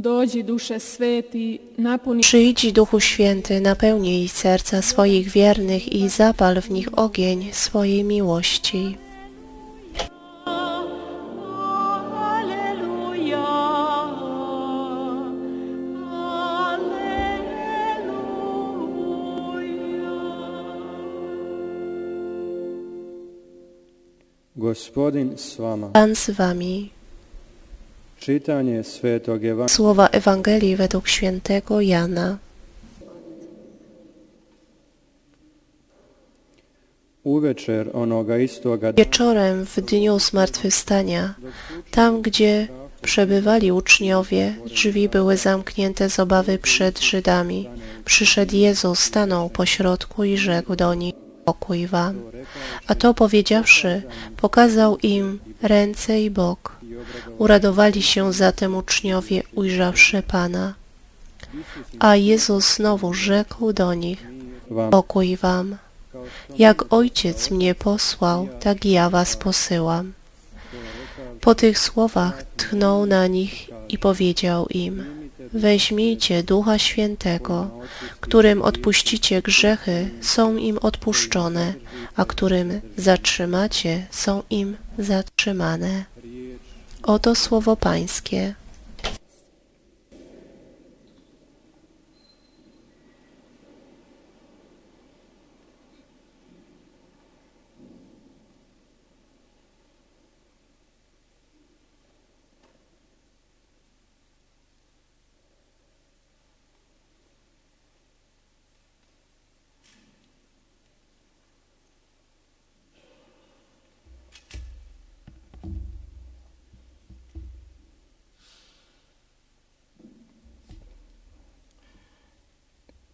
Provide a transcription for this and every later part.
Dođi duše sveti, napuni Przyjdź Duchu Święty, napełnij serca swoich wiernych i zapal w nich ogień swojej miłości. Gospodin. Pan z wami. Svetog Evangelija Słowa Ewangelii według świętego Jana. uvečer onoga istoga Wieczorem w dniu zmartwychwstania, tam gdzie przebywali uczniowie, drzwi były zamknięte z obawy przed Żydami. Przyszedł Jezus, stanął pośrodku i rzekł do nich, pokój wam. A to powiedziawszy, pokazał im ręce i bok. Uradowali się zatem uczniowie, ujrzawszy Pana. A Jezus znowu rzekł do nich, pokój wam. Jak Ojciec mnie posłał, tak ja was posyłam. Po tych słowach tchnął na nich i powiedział im, weźmijcie Ducha Świętego, którym odpuścicie grzechy, są im odpuszczone, a którym zatrzymacie, są im zatrzymane. Oto słowo Pańskie.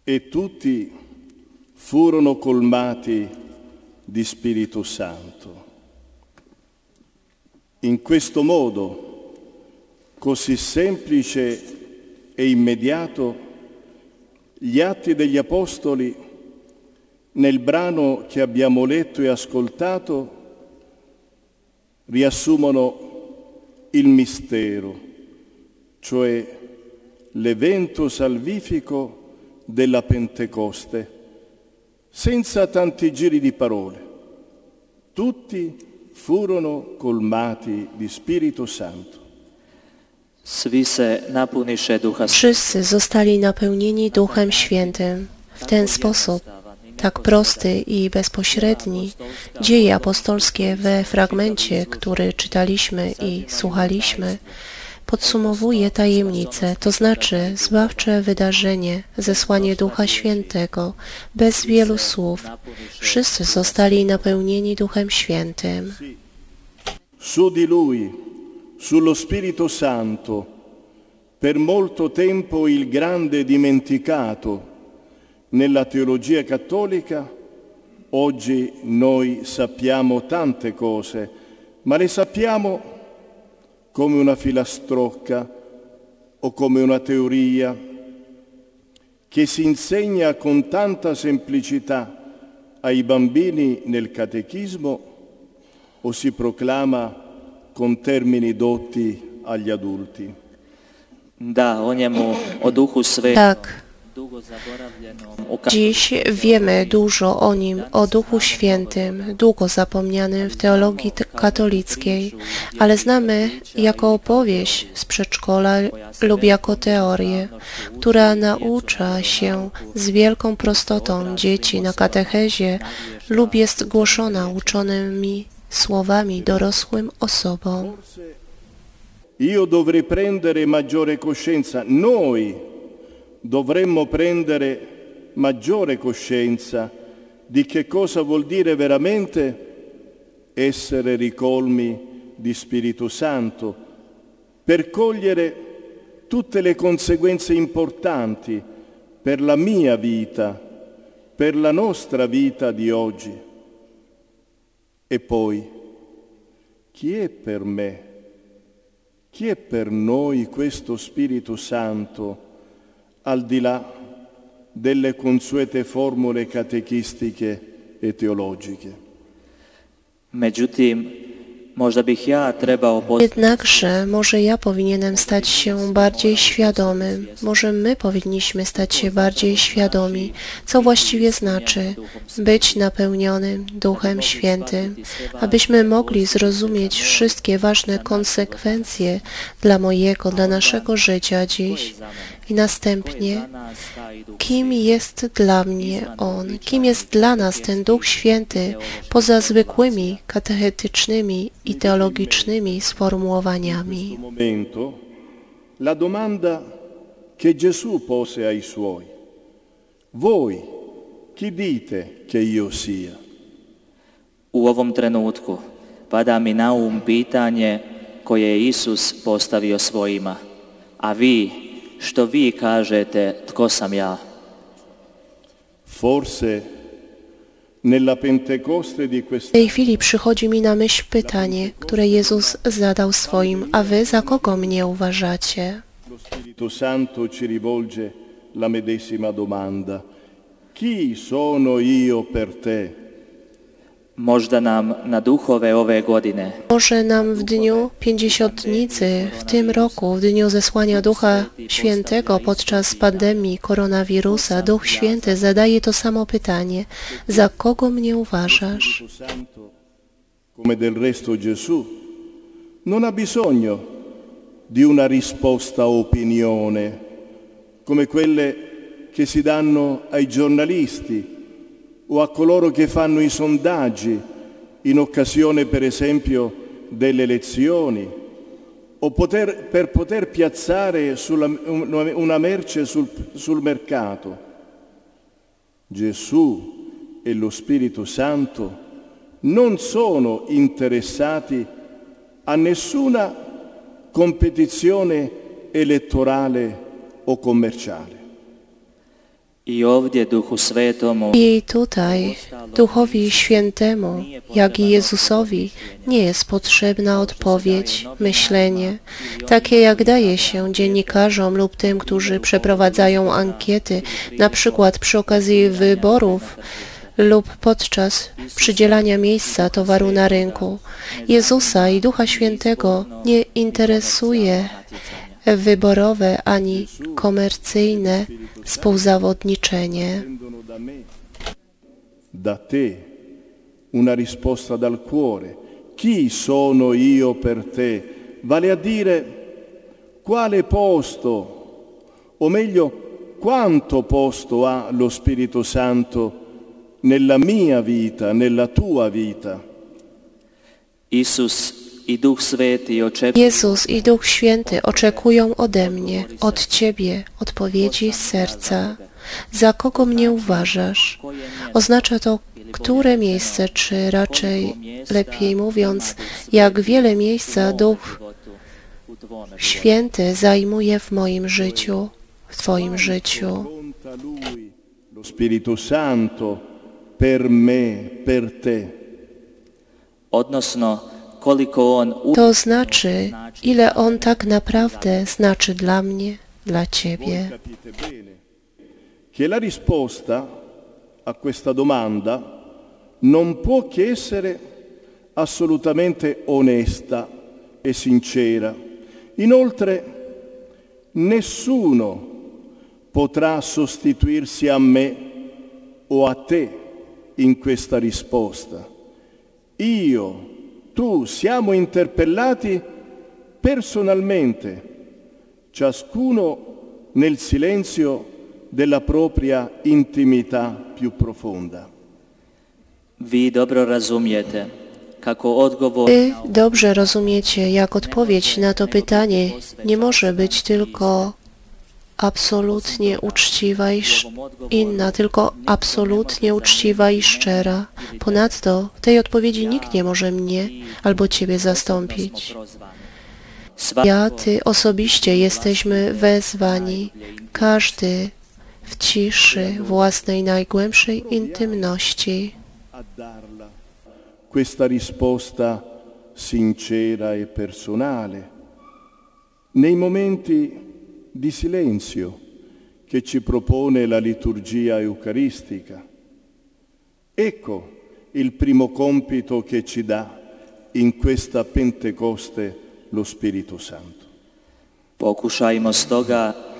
E tutti furono colmati di Spirito Santo. In questo modo, così semplice e immediato, gli atti degli Apostoli nel brano che abbiamo letto e ascoltato riassumono il mistero, cioè l'evento salvifico della Pentecoste, senza tanti giri di parole. Tutti furono colmati di Spirito Santo. Wszyscy zostali napełnieni Duchem Świętym. W ten sposób, tak prosty i bezpośredni, dzieje apostolskie we fragmencie, który czytaliśmy i słuchaliśmy, podsumowuje tajemnicę, to znaczy zbawcze wydarzenie, zesłanie Ducha Świętego, bez wielu słów. Wszyscy zostali napełnieni Duchem Świętym. Su di lui, sullo Spirito Santo, per molto tempo il grande dimenticato nella teologia cattolica, oggi noi sappiamo tante cose, ma le sappiamo come una filastrocca o come una teoria che si insegna con tanta semplicità ai bambini nel catechismo o si proclama con termini dotti agli adulti. Da, o njemu, o duhu svetom, Tak, ka- Dziś wiemy dużo o nim, o Duchu Świętym, długo zapomnianym w teologii katolickiej, ale znamy jako opowieść z przedszkola lub jako teorię, która naucza się z wielką prostotą dzieci na katechezie lub jest głoszona uczonymi słowami dorosłym osobom. Io dovrei prendere maggiore coscienza, noi dovremmo prendere maggiore coscienza di che cosa vuol dire veramente essere ricolmi di Spirito Santo, per cogliere tutte le conseguenze importanti per la mia vita, per la nostra vita di oggi. E poi, chi è per me? Chi è per noi questo Spirito Santo al di là delle consuete formule catechistiche e teologiche? Međutim, Možda bih ja trebao Jednakże może ja powinienem stać się bardziej świadomym, może my powinniśmy stać się bardziej świadomi, co właściwie znaczy być napełnionym Duchem Świętym, abyśmy mogli zrozumieć wszystkie ważne konsekwencje dla mojego, dla naszego życia dziś i następnie kim jest dla mnie On, kim jest dla nas ten Duch Święty poza zwykłymi katechetycznymi i teologicznymi sformułowaniami. la domanda che Gesù pose ai suoi. Voi chi dite che io sia? U ovom trenutku pada mi na um pitanje koje je Isus postavio svojima. A vi, što vi kažete, tko sam ja? Forse nella Pentecoste di W tej chwili przychodzi mi na myśl pytanie, które Jezus zadał swoim, a wy za kogo mnie uważacie? lo Spirito Santo ci rivolge la medesima domanda. Chi sono io per te? Možda nam na duhove ove godine Może nam w dniu pięćdziesiątnicy, w tym roku, w dniu zesłania Ducha Świętego podczas pandemii koronawirusa, Duch Święty zadaje to samo pytanie. Za kogo mnie uważasz? Come del resto Gesù, non ha bisogno di una risposta opinione, come quelle che si danno ai giornalisti o a coloro che fanno i sondaggi in occasione, per esempio, delle elezioni, o poter- per poter piazzare sulla- una merce sul- sul mercato. Gesù e lo Spirito Santo non sono interessati a nessuna competizione elettorale o commerciale. I ovdje Duhu Svetomu I tutaj Duchowi Świętemu, jak i Jezusowi, nie jest potrzebna odpowiedź, myślenie, takie jak daje się dziennikarzom lub tym, którzy przeprowadzają ankiety, na przykład przy okazji wyborów lub podczas przydzielania miejsca towaru na rynku. Jezusa i Ducha Świętego nie interesuje wyborowe ani komercyjne współzawodniczenie. Da te, una risposta dal cuore. Chi sono io per te? Vale a dire quale posto, o meglio, quanto posto ha lo Spirito Santo nella mia vita, nella tua vita. Isus Jezus i Duch Święty oczekują ode mnie, od Ciebie, odpowiedzi z serca. Za kogo mnie uważasz? Oznacza to, które miejsce, czy raczej, lepiej mówiąc, jak wiele miejsca Duch Święty zajmuje w moim życiu, w Twoim życiu. Spirito Santo, per me, per te. Odnosno. To znaczy, ile On tak naprawdę znaczy dla mnie, dla Ciebie. Capite bene che la risposta a questa domanda non può che essere assolutamente onesta e sincera. Inoltre, nessuno potrà sostituirsi a me o a te in questa risposta. Io, tu siamo interpellati personalmente, ciascuno nel silenzio della propria intimità più profonda. Vi dobro odgovor Wy dobrze rozumiecie, jak odpowiedź na to pytanie nie może być tylko absolutnie uczciwa i inna, tylko absolutnie uczciwa i szczera. Ponadto tej odpowiedzi nikt nie może mnie albo Ciebie zastąpić. Ja, Ty osobiście jesteśmy wezwani, każdy w ciszy własnej najgłębszej intymności. questa risposta sincera e personale nei momenti di silenzio che ci propone la liturgia eucaristica. Ecco il primo compito che ci dà in questa Pentecoste lo Spirito Santo. Pokušajmo stoga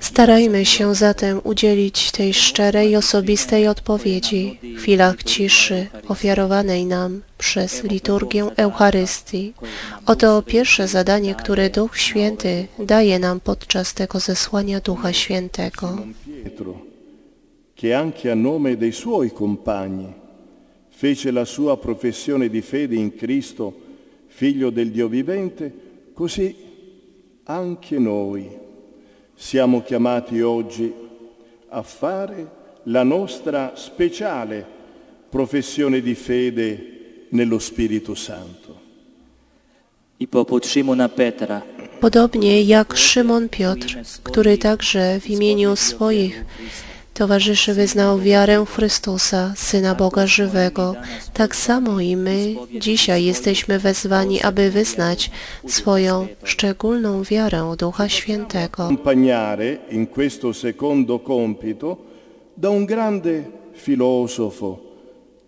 Starajmy się zatem udzielić tej szczerej osobistej odpowiedzi w chwilach ciszy ofiarowanej nam przez liturgię Eucharystii. Oto pierwsze zadanie, które Duch Święty daje nam podczas tego zesłania Ducha Świętego. Fece la sua professione di fede in Cristo, figlio del Dio vivente, così anche noi siamo chiamati oggi a fare la nostra speciale professione di fede nello Spirito Santo. i poput Šimuna Petra, Podobnie jak Szymon Piotr, który także w imieniu swoich towarzyszy wyznał wiarę w Chrystusa, Syna Boga żywego, tak samo i my dzisiaj jesteśmy wezwani, aby wyznać swoją szczególną wiarę Ducha Świętego. in questo secondo compito da un grande filosofo,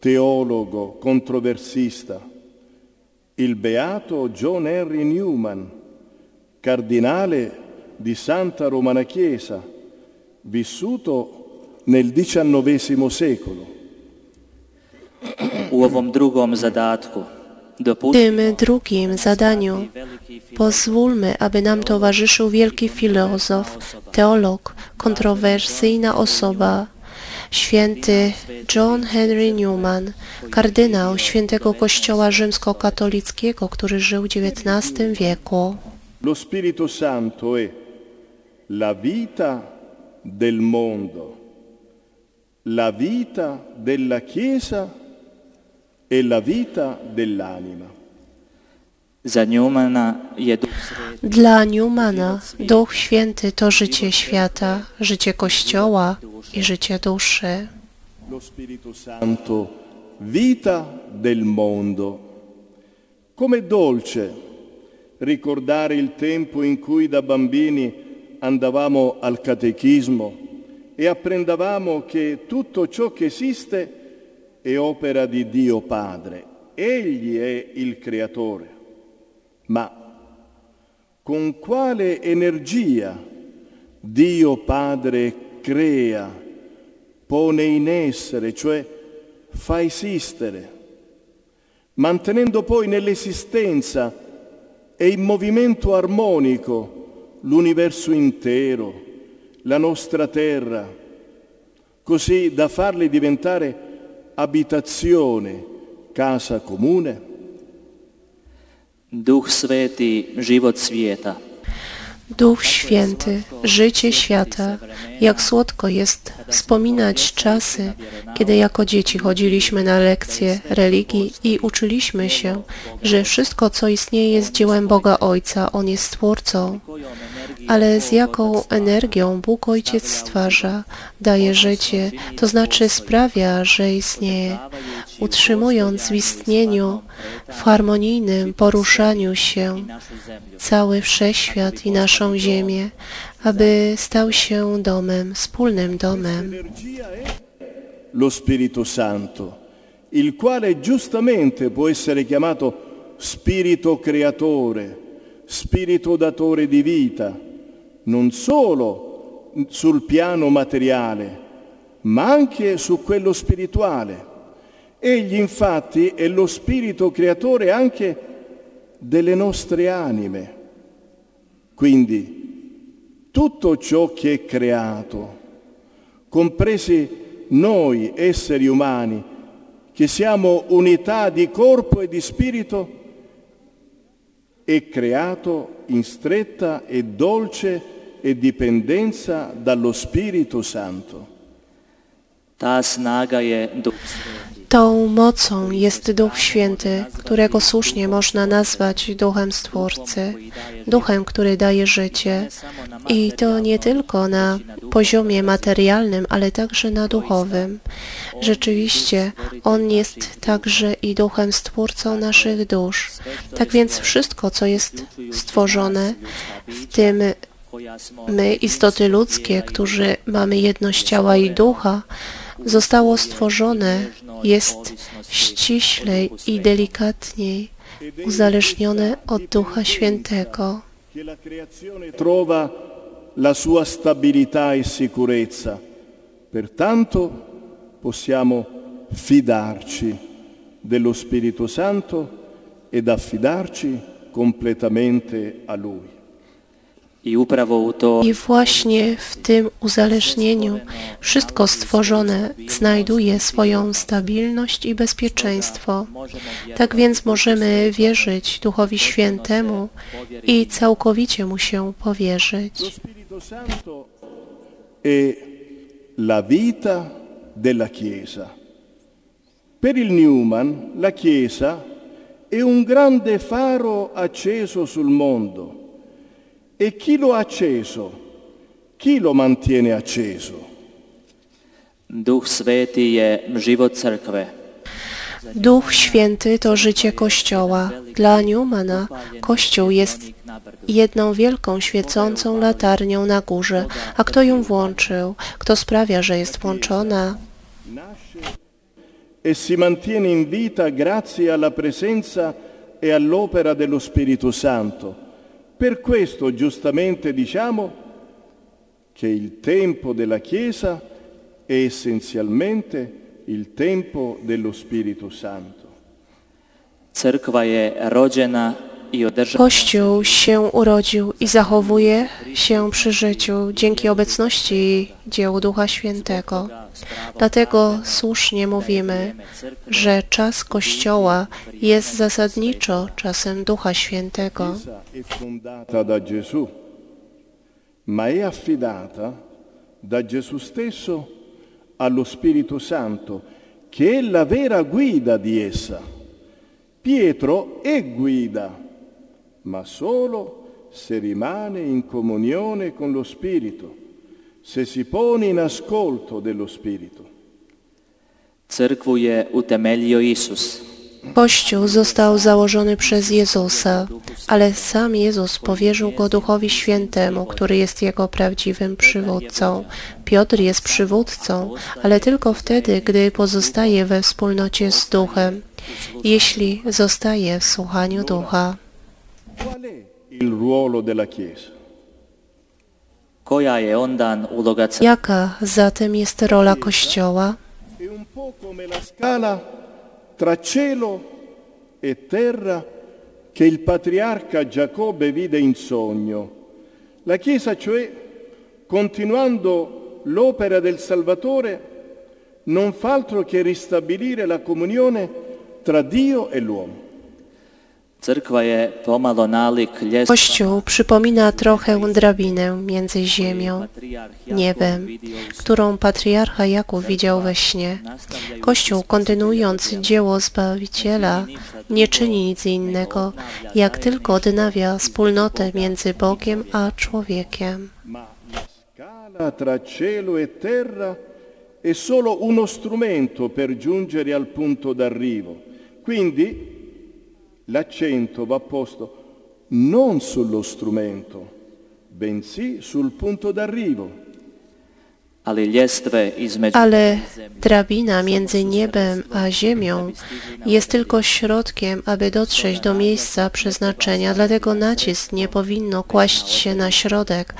teologo, controversista, il beato John Henry Newman, cardinale di Santa Romana Chiesa, vissuto nel XIX secolo. u ovom drugom zadatku W dopustimo tym drugim zadaniu pozwólmy, aby nam towarzyszył wielki filozof, teolog, kontrowersyjna osoba, święty John Henry Newman, kardynał świętego Kościoła rzymskokatolickiego, który żył w XIX wieku. Lo Spirito Santo è la vita del mondo, la vita della Chiesa e la vita dell'anima. Dla Newmana Duch Święty to życie świata, życie Kościoła i życie duszy. Lo Spirito Santo, vita del mondo. Com'è dolce ricordare il tempo in cui da bambini andavamo al catechismo e apprendavamo che tutto ciò che esiste è opera di Dio Padre. Egli è il creatore. Ma con quale energia Dio Padre crea, pone in essere, cioè fa esistere, mantenendo poi nell'esistenza e in movimento armonico l'universo intero, la nostra terra, così da farli diventare abitazione, casa comune. Duh Sveti, život svijeta. Duch Święty, życie świata, jak słodko jest wspominać czasy, kiedy jako dzieci chodziliśmy na lekcje religii i uczyliśmy się, że wszystko, co istnieje, jest dziełem Boga Ojca, On jest Stwórcą. Ale z jaką energią Bóg Ojciec stwarza, daje życie, to znaczy sprawia, że istnieje, utrzymując w istnieniu, w harmonijnym poruszaniu się cały wszechświat i naszą ziemię, aby stał się domem, wspólnym domem. Lo Spirito Santo, il quale giustamente può essere chiamato Spirito Creatore, Spirito Datore di vita, non solo sul piano materiale, ma anche su quello spirituale. Egli infatti è lo Spirito Creatore anche delle nostre anime. Quindi tutto ciò che è creato, compresi noi esseri umani, che siamo unità di corpo e di spirito, è creato in stretta e dolce e dipendenza dallo Spirito Santo. Ta snaga je Duh Sveti. Tą mocą jest Duch Święty, którego słusznie można nazwać Duchem Stwórcy, Duchem, który daje życie. I to nie tylko na poziomie materialnym, ale także na duchowym. Rzeczywiście, On jest także i Duchem Stwórcą naszych dusz. Tak więc wszystko, co jest stworzone, w tym my, istoty ludzkie, którzy mamy jedność ciała i ducha, zostało stworzone, jest ściślej i delikatniej uzależnione od Ducha Świętego. trova la sua stabilità e sicurezza. Pertanto possiamo fidarci dello Spirito Santo ed affidarci completamente a Lui. I właśnie w tym uzależnieniu wszystko stworzone znajduje swoją stabilność i bezpieczeństwo. Tak więc możemy wierzyć Duchowi Świętemu i całkowicie Mu się powierzyć. La vita della Chiesa. Per il Newman la Chiesa è un grande faro acceso sul mondo e chi lo ha acceso? Chi lo mantiene acceso? Duch Sveti je život crkve. Duch Święty to życie Kościoła. Dla Newmana Kościół jest jedną wielką świecącą latarnią na górze. A kto ją włączył? Kto sprawia, że jest włączona? e si mantiene in vita grazie alla presenza e all'opera dello Spirito Santo. Per questo giustamente diciamo che il tempo della Chiesa è essenzialmente il tempo dello Spirito Santo. Crkva je rođena Kościół się urodził i zachowuje się przy życiu dzięki obecności i dziełu Ducha Świętego. Dlatego słusznie mówimy, że czas Kościoła jest zasadniczo czasem Ducha Świętego. Ma è affidata da Gesù stesso allo Spirito Santo, che è la vera guida di essa. Pietro è guida, ma solo se rimane in comunione con lo Spirito, se si pone in ascolto dello Spirito. Crkvu je utemeljio Isus. Kościół został założony przez Jezusa, ale sam Jezus powierzył go Duchowi Świętemu, który jest jego prawdziwym przywódcą. Piotr jest przywódcą, ale tylko wtedy, gdy pozostaje we wspólnocie z Duchem, jeśli zostaje w słuchaniu Ducha. Qual è il ruolo della Chiesa? Koja je ondan uloga crkve? Jaka zatem jest rola Kościoła? È un po' come la scala tra cielo e terra che il patriarca Giacobbe vide in sogno. La Chiesa, cioè, continuando l'opera del Salvatore, non fa altro che ristabilire la comunione tra Dio e l'uomo. Kościół przypomina trochę drabinę między ziemią, niebem, którą patriarcha Jakub widział we śnie. Kościół, kontynuując dzieło Zbawiciela, nie czyni nic innego, jak tylko odnawia wspólnotę między Bogiem a człowiekiem. Tra cielo e terra è solo uno strumento per giungere al punto d'arrivo. Quindi l'accento va posto non sullo strumento, bensì sul punto d'arrivo. Ale drabina między niebem a ziemią jest tylko środkiem, aby dotrzeć do miejsca przeznaczenia, dlatego nacisk nie powinno kłaść się na środek,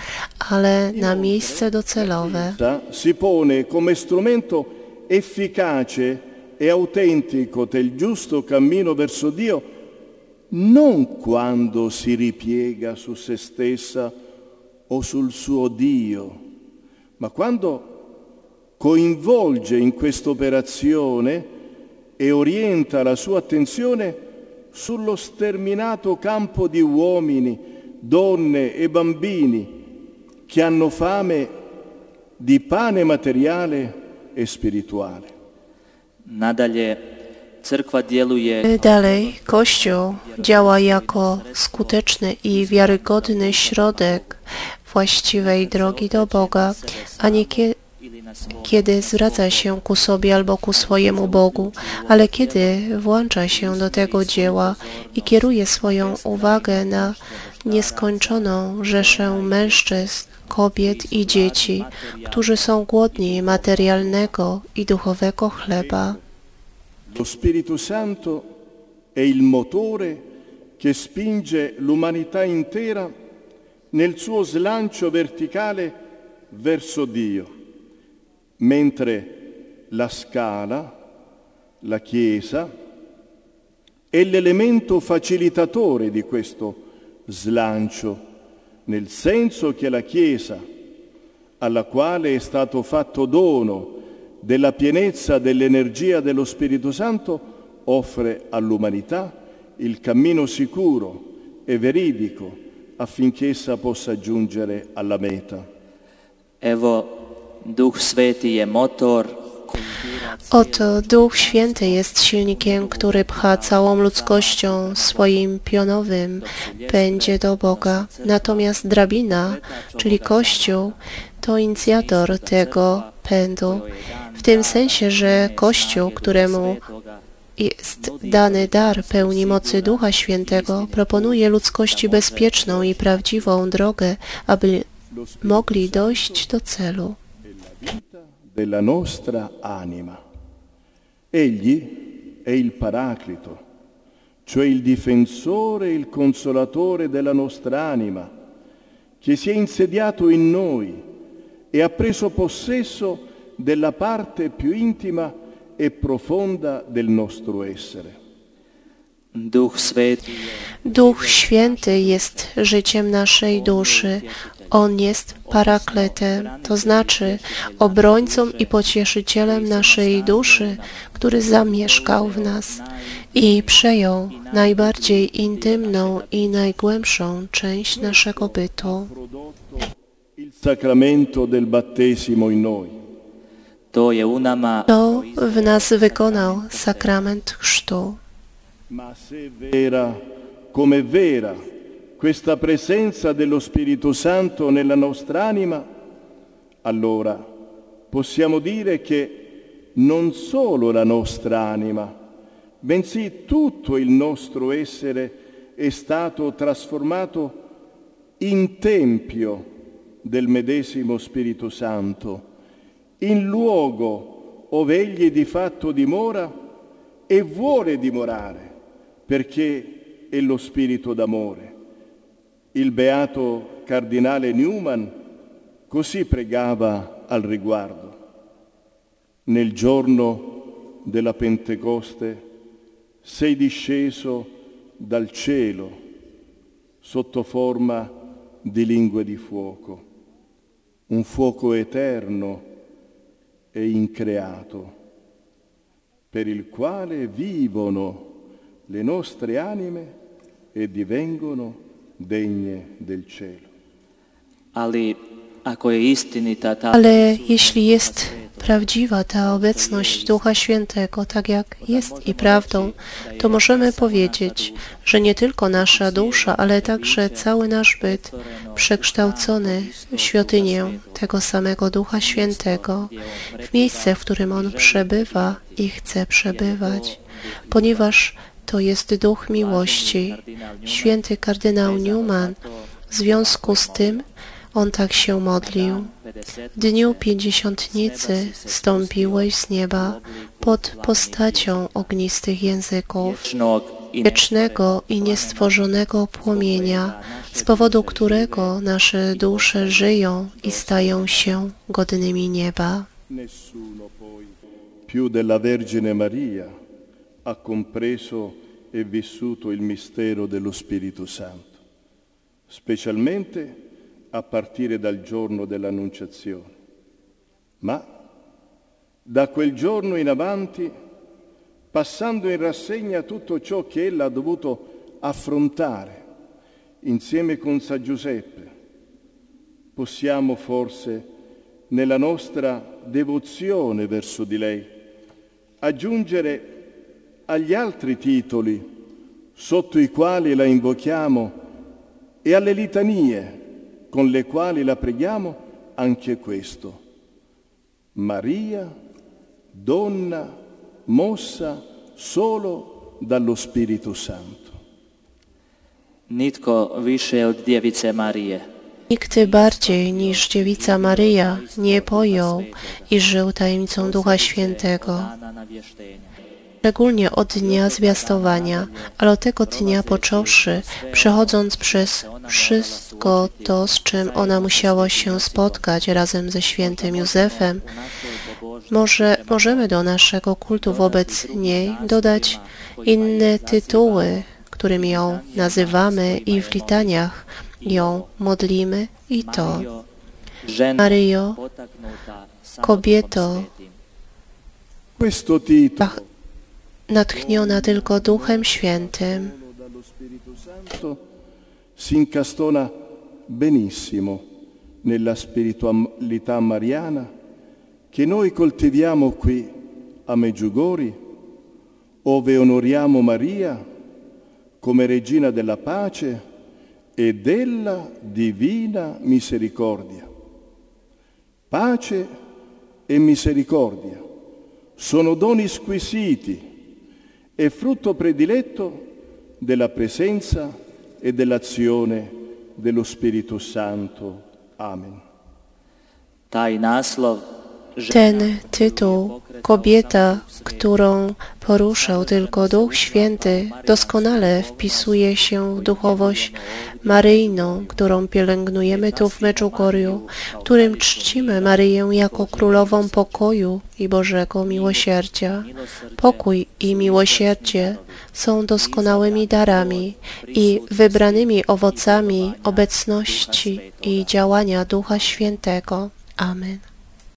ale na miejsce docelowe. Si pone come strumento efficace e autentico del giusto cammino verso Dio non quando si ripiega su se stessa o sul suo Dio, ma quando coinvolge in questa operazione e orienta la sua attenzione sullo sterminato campo di uomini, donne e bambini che hanno fame di pane materiale e spirituale. nadalje Dalej, Kościół działa jako skuteczny i wiarygodny środek właściwej drogi do Boga, a, niekie, kiedy zwraca się ku sobie albo ku swojemu Bogu, ale kiedy włącza się do tego dzieła i kieruje swoją uwagę na nieskończoną rzeszę mężczyzn, kobiet i dzieci, którzy są głodni materialnego i duchowego chleba. Lo Spirito Santo è il motore che spinge l'umanità intera nel suo slancio verticale verso Dio, mentre la scala, la Chiesa, è l'elemento facilitatore di questo slancio, nel senso che la Chiesa, alla quale è stato fatto dono della pienezza dell'energia dello Spirito Santo, offre all'umanità il cammino sicuro e veridico affinché essa possa giungere alla meta. Evo, Duh Sveti je motor Oto Duch Święty jest silnikiem, który pcha całą ludzkością swoim pionowym pędzie do Boga. Natomiast drabina, czyli Kościół, to inicjator tego pędu. W tym sensie, że Kościół, któremu jest dany dar pełni mocy Ducha Świętego, proponuje ludzkości bezpieczną i prawdziwą drogę, aby mogli dojść do celu. Egli è il Paraclito, cioè il difensore e il consolatore della nostra anima, che si è insediato in noi e ha preso possesso della parte più intima e profonda del nostro essere. Duch Święty jest życiem naszej duszy. On jest parakletem, to znaczy obrońcą i pocieszycielem naszej duszy, który zamieszkał w nas i przejął najbardziej intymną i najgłębszą część naszego bytu. Il sacramento del battesimo in noi. To w nas wykonał sakrament chrztu. Ma se è vera come è vera questa presenza dello Spirito Santo nella nostra anima, allora possiamo dire che non solo la nostra anima, bensì tutto il nostro essere è stato trasformato in tempio del medesimo Spirito Santo, in luogo ove egli di fatto dimora e vuole dimorare, perché è lo Spirito d'amore. Il beato cardinale Newman così pregava al riguardo. Nel giorno della Pentecoste sei disceso dal cielo sotto forma di lingue di fuoco, un fuoco eterno e increato, per il quale vivono le nostre anime e divengono degne del cielo. ta Ale jeśli jest prawdziwa ta obecność Ducha Świętego, tak jak jest i prawdą, to możemy powiedzieć, że nie tylko nasza dusza, ale także cały nasz byt przekształcony w świątynię tego samego Ducha Świętego, w miejsce, w którym On przebywa i chce przebywać, ponieważ to jest Duch miłości. Święty kardynał Newman w związku z tym on tak się modlił. W dniu pięćdziesiątnicy stąpiłeś z nieba pod postacią ognistych języków, wiecznego i niestworzonego płomienia, z powodu którego nasze dusze żyją i stają się godnymi nieba. Più della Vergine Maria ha compreso e vissuto il mistero dello Spirito Santo, specialmente a partire dal giorno dell'Annunciazione. Ma da quel giorno in avanti, passando in rassegna tutto ciò che ella ha dovuto affrontare insieme con San Giuseppe, possiamo forse nella nostra devozione verso di lei aggiungere agli altri titoli sotto i quali la invochiamo e alle litanie con le quali la preghiamo anche questo. Maria, donna mossa solo dallo Spirito Santo. Nitko više od djevice Marije. Nikt bardziej niż dziewica Maryja nie pojął i żył tajemnicą Ducha Świętego, szczególnie od dnia zwiastowania, ale od tego dnia począwszy, przechodząc przez wszystko to, z czym ona musiała się spotkać razem ze świętym Józefem, może możemy do naszego kultu wobec niej dodać inne tytuły, którymi ją nazywamy i w litaniach ją modlimy i to. Maryjo, kobieto, natchniona tylko Duchem Świętym, si incastona benissimo nella spiritualità mariana che noi coltiviamo qui a Meggiugori, ove onoriamo Maria come regina della pace e della divina misericordia. Pace e misericordia sono doni squisiti e frutto prediletto della presenza e dell'azione dello Spirito Santo. Amen. Taj naslov ten tytuł, kobieta, którą poruszał tylko Duch Święty, doskonale wpisuje się w duchowość maryjną, którą pielęgnujemy tu w Meczugorju, którym czcimy Maryję jako królową pokoju i Bożego miłosierdzia. Pokój i miłosierdzie są doskonałymi darami i wybranymi owocami obecności i działania Ducha Świętego. Amen.